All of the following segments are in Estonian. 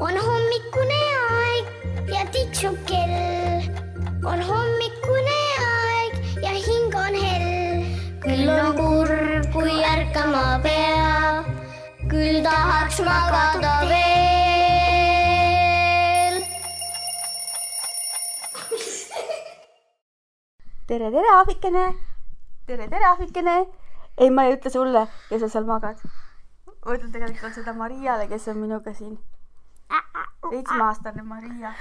on hommikune aeg ja tiksub kell. on hommikune aeg ja hing on hell. küll on kurb, kui ärkama pea, küll tahaks magada veel. tere, tere, ahvikene. tere, tere, ahvikene. ei, ma ei ütle sulle, kes sa seal magad. ma ütlen tegelikult seda Mariale, kes on minuga siin. Seitsmeaastane Maria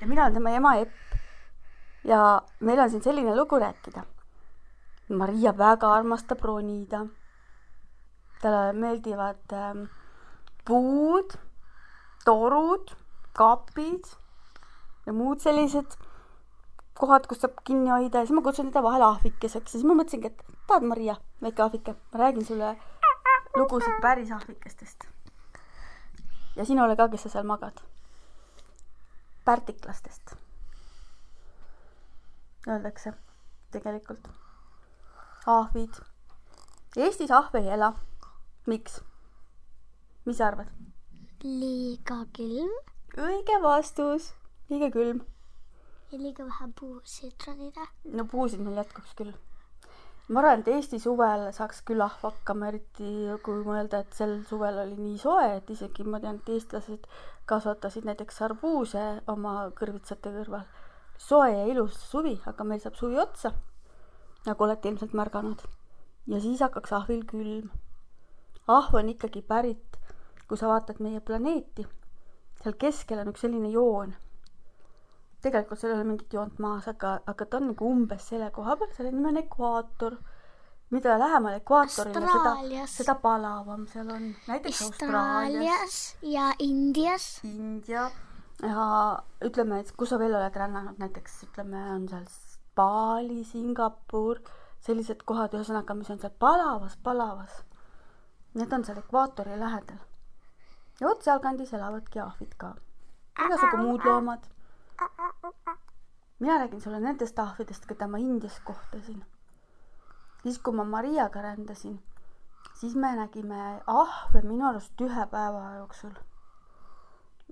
ja mina olen tema ema Epp. ja meil on siin selline lugu rääkida. Maria väga armastab ronida. talle meeldivad ähm, puud, torud, kapid ja muud sellised kohad, kus saab kinni hoida ja siis ma kutsun teda vahel ahvikeseks ja siis ma mõtlesingi, et tahad Maria, väike ahvike, ma räägin sulle lugusid päris ahvikestest. ja sinule ka, kes sa seal magad. pärtiklastest. Öeldakse tegelikult. ahvid. Eestis ahve ei ela. miks? mis sa arvad? liiga külm õige vastus, liiga külm. ja liiga vähe puusid ronida. no puusid meil jätkuks küll. Ma arvan, et Eesti suvel saaks küll ahv hakkama, eriti kui mõelda, et sel suvel oli nii soe, et isegi ma tean, et eestlased kasvatasid näiteks arbuuse oma kõrvitsate kõrval. soe ja ilus suvi, aga meil saab suvi otsa, nagu olete ilmselt märganud. ja siis hakkaks ahvil külm. ahv on ikkagi pärit, kui sa vaatad meie planeeti, seal keskel on üks selline joon tegelikult seal ei ole mingit joont maas, aga, aga ta on nagu umbes selle koha peal, selle nimi on ekvaator. mida lähemal ekvaatorile, seda, seda palavam seal on. näiteks Austraalias ja Indias. India ja ütleme, et kus sa veel oled rännanud, näiteks ütleme, on seal Bali, Singapur, sellised kohad, ühesõnaga, mis on seal palavas, palavas. Need on seal ekvaatori lähedal. ja vot sealkandis elavadki ahvid ka. igasugu muud loomad mina räägin sulle nendest ahvidest, keda ma Indias kohtasin. siis, kui ma Mariaga rändasin, siis me nägime ahve minu arust ühe päeva jooksul.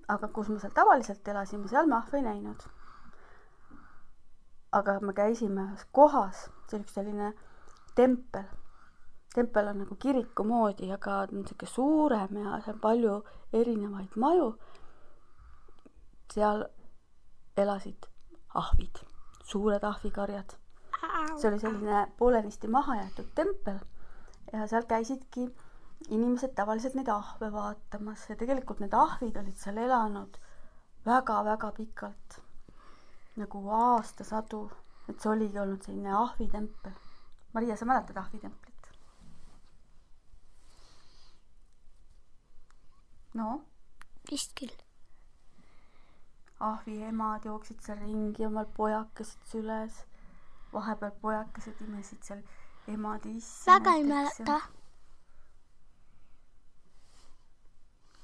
aga kus me seal tavaliselt elasime, seal me ahve ei näinud. aga me käisime ühes kohas, see oli üks selline tempel. tempel on nagu kiriku moodi, aga ta on sihuke suurem ja seal on palju erinevaid maju. seal elasid ahvid, suured ahvikarjad. see oli selline poolenisti maha jäetud tempel ja seal käisidki inimesed tavaliselt neid ahve vaatamas ja tegelikult need ahvid olid seal elanud väga-väga pikalt, nagu aastasadu, et see oligi olnud selline ahvitempel. Maria, sa mäletad ahvitemplit? no vist küll. Ahvi emad jooksid seal ringi, omal pojakesed süles. vahepeal pojakesed imesid seal ema tissi. väga ei mäleta.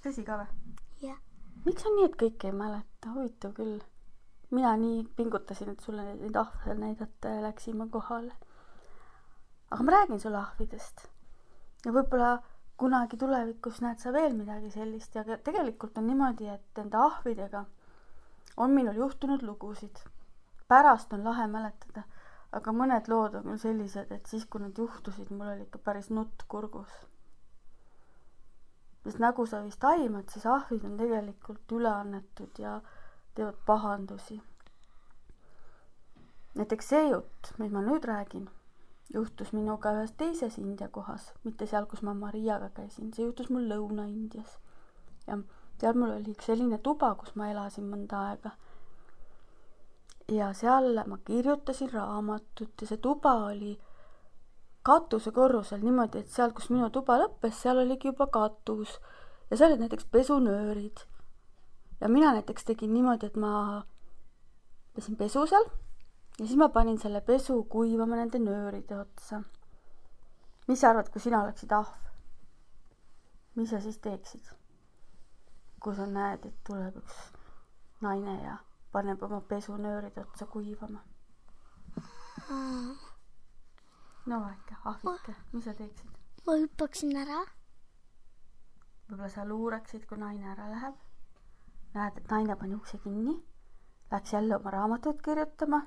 tõsi ka või? jah, miks on nii, et kõike ei mäleta, huvitav küll. mina nii pingutasin, et sulle neid ahve näidata ja läksime kohale. aga ma räägin sulle ahvidest. ja võib-olla kunagi tulevikus näed sa veel midagi sellist ja tegelikult on niimoodi, et nende ahvidega on minul juhtunud lugusid. pärast on lahe mäletada, aga mõned lood on küll sellised, et siis, kui nad juhtusid, mul oli ikka päris nutt kurgus sest nagu sa vist aimad, siis ahvid on tegelikult üleannetud ja teevad pahandusi. näiteks see jutt, mis ma nüüd räägin, juhtus minuga ühes teises India kohas, mitte seal, kus ma Mariaga käisin, see juhtus mul Lõuna-Indias. ja seal mul oli üks selline tuba, kus ma elasin mõnda aega. ja seal ma kirjutasin raamatut ja see tuba oli katusekorrusel niimoodi, et seal, kus minu tuba lõppes, seal oligi juba katus ja seal olid näiteks pesunöörid. ja mina näiteks tegin niimoodi, et ma pesin pesu seal ja siis ma panin selle pesu kuivama nende nööride otsa. mis sa arvad, kui sina oleksid ahv? mis sa siis teeksid? Kui sa näed, et tuleb üks naine ja paneb oma pesunööride otsa kuivama. no väike ahvike, mis sa teeksid? ma hüppaksin ära, võib-olla sa luuraksid, kui naine ära läheb. näed, et naine pani ukse kinni, läks jälle oma raamatut kirjutama.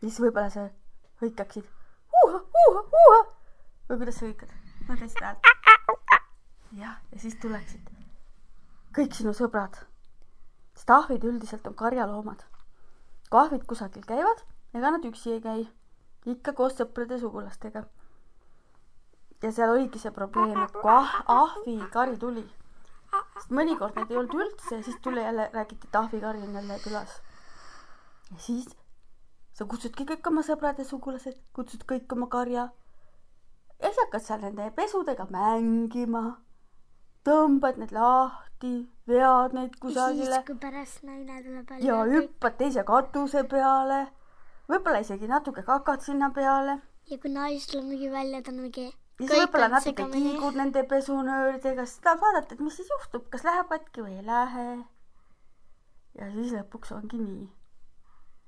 siis võib-olla sa hõikaksid uuha, uuha, uuha või kuidas sa hõikad? ma seda häält. jah, ja siis tuleksid kõik sinu sõbrad. sest ahvid üldiselt on karjaloomad. kui ahvid kusagil käivad, ega nad üksi ei käi, ikka koos sõprade ja seal oligi see probleem, et kui ah-, ahvikari tuli, sest mõnikord neid ei olnud üldse siis tuli jälle, räägiti, et ahvikari on jälle külas. ja siis sa kutsudki kõik oma sõbrad ja sugulased, kutsud kõik oma karja ja sa hakkad seal nende pesudega mängima, tõmbad need lahti, vead neid kusagile siis, kui pärast naine tuleb ja hüppad teise katuse peale, võib-olla isegi natuke kakad sinna peale ja kui naine tuleb mingi välja, ta on mingi. ja siis võib-olla natuke kiigud nende pesunööridega, siis tahad vaadata, et mis siis juhtub, kas läheb katki või ei lähe. ja siis lõpuks ongi nii.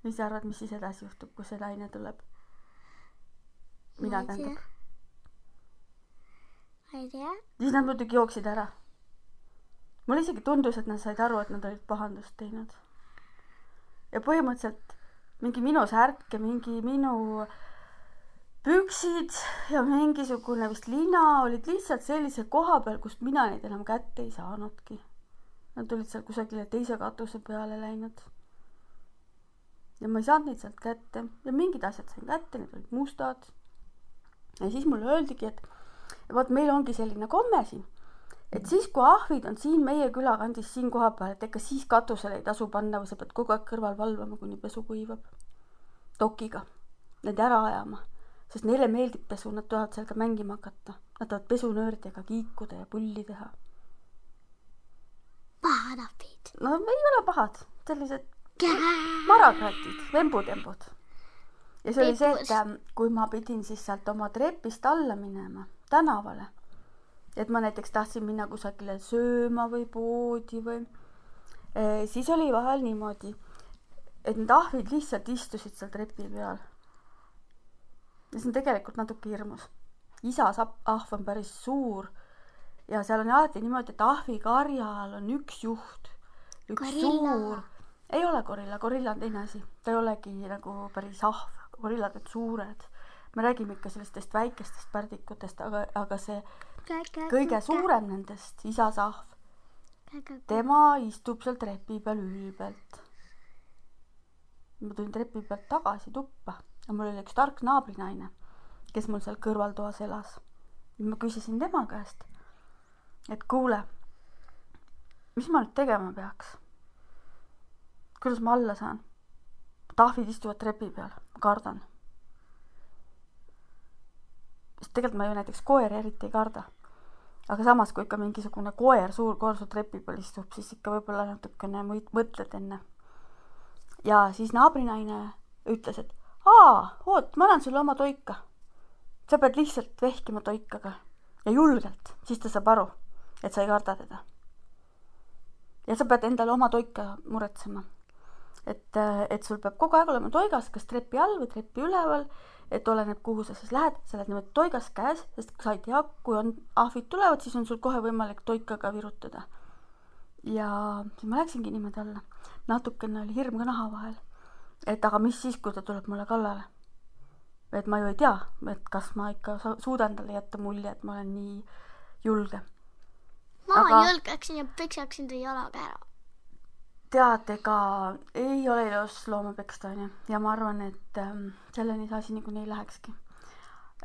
mis sa arvad, mis siis edasi juhtub, kui see naine tuleb? mina tähendab. ma ei tea. siis nad muidugi jooksid ära. Mulle isegi tundus, et nad said aru, et nad olid pahandust teinud. ja põhimõtteliselt mingi minu särk ja mingi minu püksid ja mingisugune vist lina olid lihtsalt sellise koha peal, kust mina neid enam kätte ei saanudki. Nad olid seal kusagile teise katuse peale läinud. ja ma ei saanud neid sealt kätte ja mingid asjad sain kätte, need olid mustad. ja siis mulle öeldigi, et vot meil ongi selline komme siin, et siis, kui ahvid on siin meie külakandis siin koha peal, et ega siis katusele ei tasu panna või sa pead kogu aeg kõrval valvama, kuni pesu kuivab. tokiga, need ära ajama, sest neile meeldib pesu, nad tahavad seal ka mängima hakata. Nad tahavad pesunööridega kiikuda ja pulli teha. pahad ahvid. no ei ole pahad, sellised marakratid, vembutembud. ja see oli see, et ähm, kui ma pidin siis sealt oma trepist alla minema tänavale, et ma näiteks tahtsin minna kusagile sööma või poodi või, siis oli vahel niimoodi, et need ahvid lihtsalt istusid seal trepi peal. ja see on tegelikult natuke hirmus. isa sap-, ahv on päris suur ja seal on alati niimoodi, et ahvikarjal on üks juht, üks Gorilla. suur ei ole gorilla, gorilla on teine asi, ta ei olegi nagu päris ahv, gorillad on suured. me räägime ikka sellistest väikestest pärdikutest, aga, aga see kõige. suurem nendest, isas ahv, tema istub seal trepi peal ülbelt. ma tulin trepi pealt tagasi tuppa ja mul oli üks tark naabrinaine, kes mul seal kõrvaltoas elas. ma küsisin tema käest, et kuule, mis ma nüüd tegema peaks? kuidas ma alla saan? tahvid istuvad trepi peal, kardan. Sest tegelikult ma ju näiteks koeri eriti ei karda. aga samas, kui ikka mingisugune koer, suur koer su trepi peal istub, siis ikka võib-olla natukene mõt- mõtled enne. ja siis naabrinaine ütles, et aa, oot, ma annan sulle oma toika. sa pead lihtsalt vehkima toikaga ja julgelt, siis ta saab aru, et sa ei karda teda. ja sa pead endale oma toika muretsema et, et sul peab kogu aeg olema toigas, kas trepi all või trepi üleval, et oleneb, kuhu sa siis lähed, sa lähed niimoodi toigas käes, sest sa ei tea, kui on ahvid tulevad, siis on sul kohe võimalik toikaga virutada. ja siis ma läksingi niimoodi alla, natukene oli hirm ka naha vahel. et aga mis siis, kui ta tuleb mulle kallale? et ma ju ei tea, et kas ma ikka suudan talle jätta mulje, et ma olen nii julge ma aga... julgeksin ja peksaksin ta jalaga ära. tead, ega ei ole ilus looma peksta, onju. ja ma arvan, et ähm, selleni see asi niikuinii lähekski.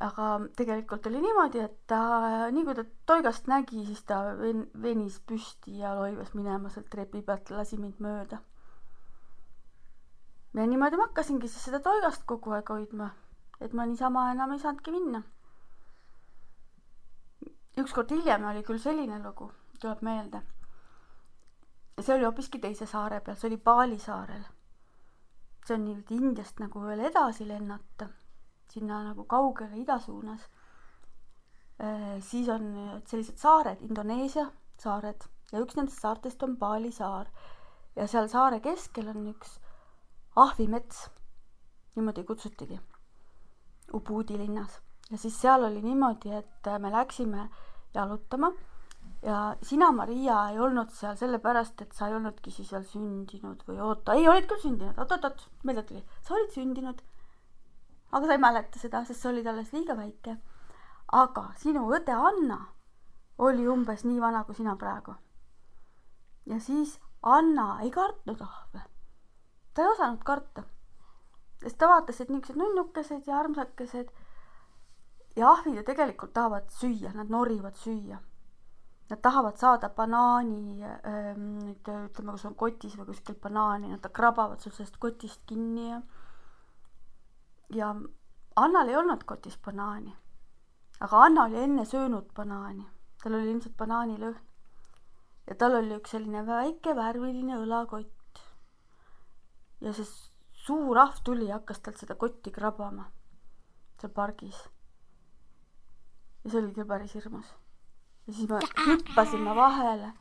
aga tegelikult oli niimoodi, et ta, nii kui ta toigast nägi, siis ta ven-, venis püsti ja loivas minema sealt trepi pealt, lasi mind mööda. ja niimoodi ma hakkasingi siis seda toigast kogu aeg hoidma, et ma niisama enam ei saanudki minna. ükskord hiljem oli küll selline lugu, tuleb meelde see oli hoopiski teise saare peal, see oli Bali saarel. see on niimoodi Indiast nagu veel edasi lennata, sinna nagu kaugele ida suunas. siis on sellised saared, Indoneesia saared ja üks nendest saartest on Bali saar. ja seal saare keskel on üks ahvimets, niimoodi kutsutigi, Ubudi linnas. ja siis seal oli niimoodi, et me läksime jalutama ja sina, Maria, ei olnud seal sellepärast, et sa ei olnudki siis veel sündinud või oota, ei, olid küll sündinud, oot-oot-oot, meelde tuli, sa olid sündinud. aga sa ei mäleta seda, sest sa olid alles liiga väike. aga sinu õde Anna oli umbes nii vana kui sina praegu. ja siis Anna ei kartnud ahve. ta ei osanud karta. sest ta vaatas, et niisugused nunnukesed ja armsakesed ja ahvid ju tegelikult tahavad süüa, nad norivad süüa Nad tahavad saada banaani ähm, nüüd ütleme, kui sul on kotis või kuskil banaani, nad krabavad sul sellest kotist kinni ja ja Annal ei olnud kotis banaani. aga Anna oli enne söönud banaani, tal oli ilmselt banaanilõhn. ja tal oli üks selline väike värviline õlakott. ja see suur ahv tuli ja hakkas talt seda kotti krabama seal pargis. ja see oli küll päris hirmus ja siis me hüppasime vahele.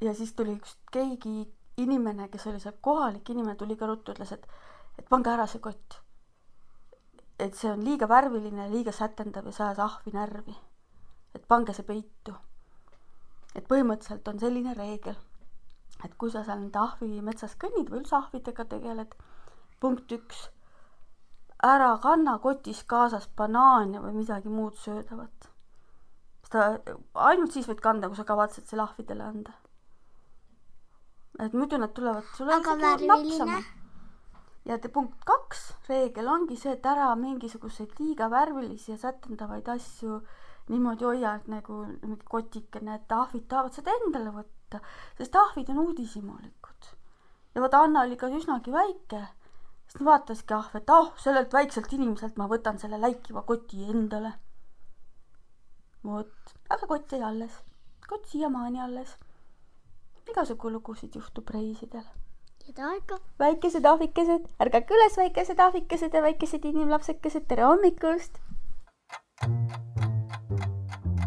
ja siis tuli üks keegi inimene, kes oli seal kohalik inimene, tuli ka ruttu, ütles, et, et pange ära see kott. et see on liiga värviline, liiga sätendav ja see ajas ahvi närvi. et pange see peitu. et põhimõtteliselt on selline reegel, et kui sa seal nende ahvi metsas kõnnid või üldse ahvidega tegeled, punkt üks, ära kanna kotis kaasas banaane või midagi muud söödavat seda ainult siis võid kanda, kui sa kavatsed selle ahvidele anda. et muidu nad tulevad sulle aga värviline? ja te punkt kaks reegel ongi see, et ära mingisuguseid liiga värvilisi ja sätendavaid asju niimoodi hoia, et nagu mingi kotikene, et ahvid tahavad seda endale võtta, sest ahvid on uudishimulikud. ja vaata, Anna oli ka üsnagi väike, siis ta vaataski ahve, et ah oh,, sellelt väikselt inimeselt ma võtan selle läikiva koti endale vot, aga kott jäi alles. kott siiamaani alles. igasugu lugusid juhtub reisidel. ta ikka. väikesed ahvikesed, ärgake üles, väikesed ahvikesed ja väikesed inimlapsekesed, tere hommikust!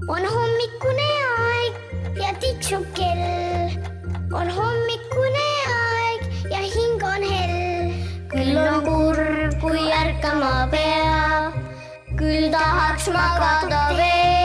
on hommikune aeg ja tiksub kell. on hommikune aeg ja hing on hell. küll on kurb, kui ärkama pea, küll tahaks magada veel.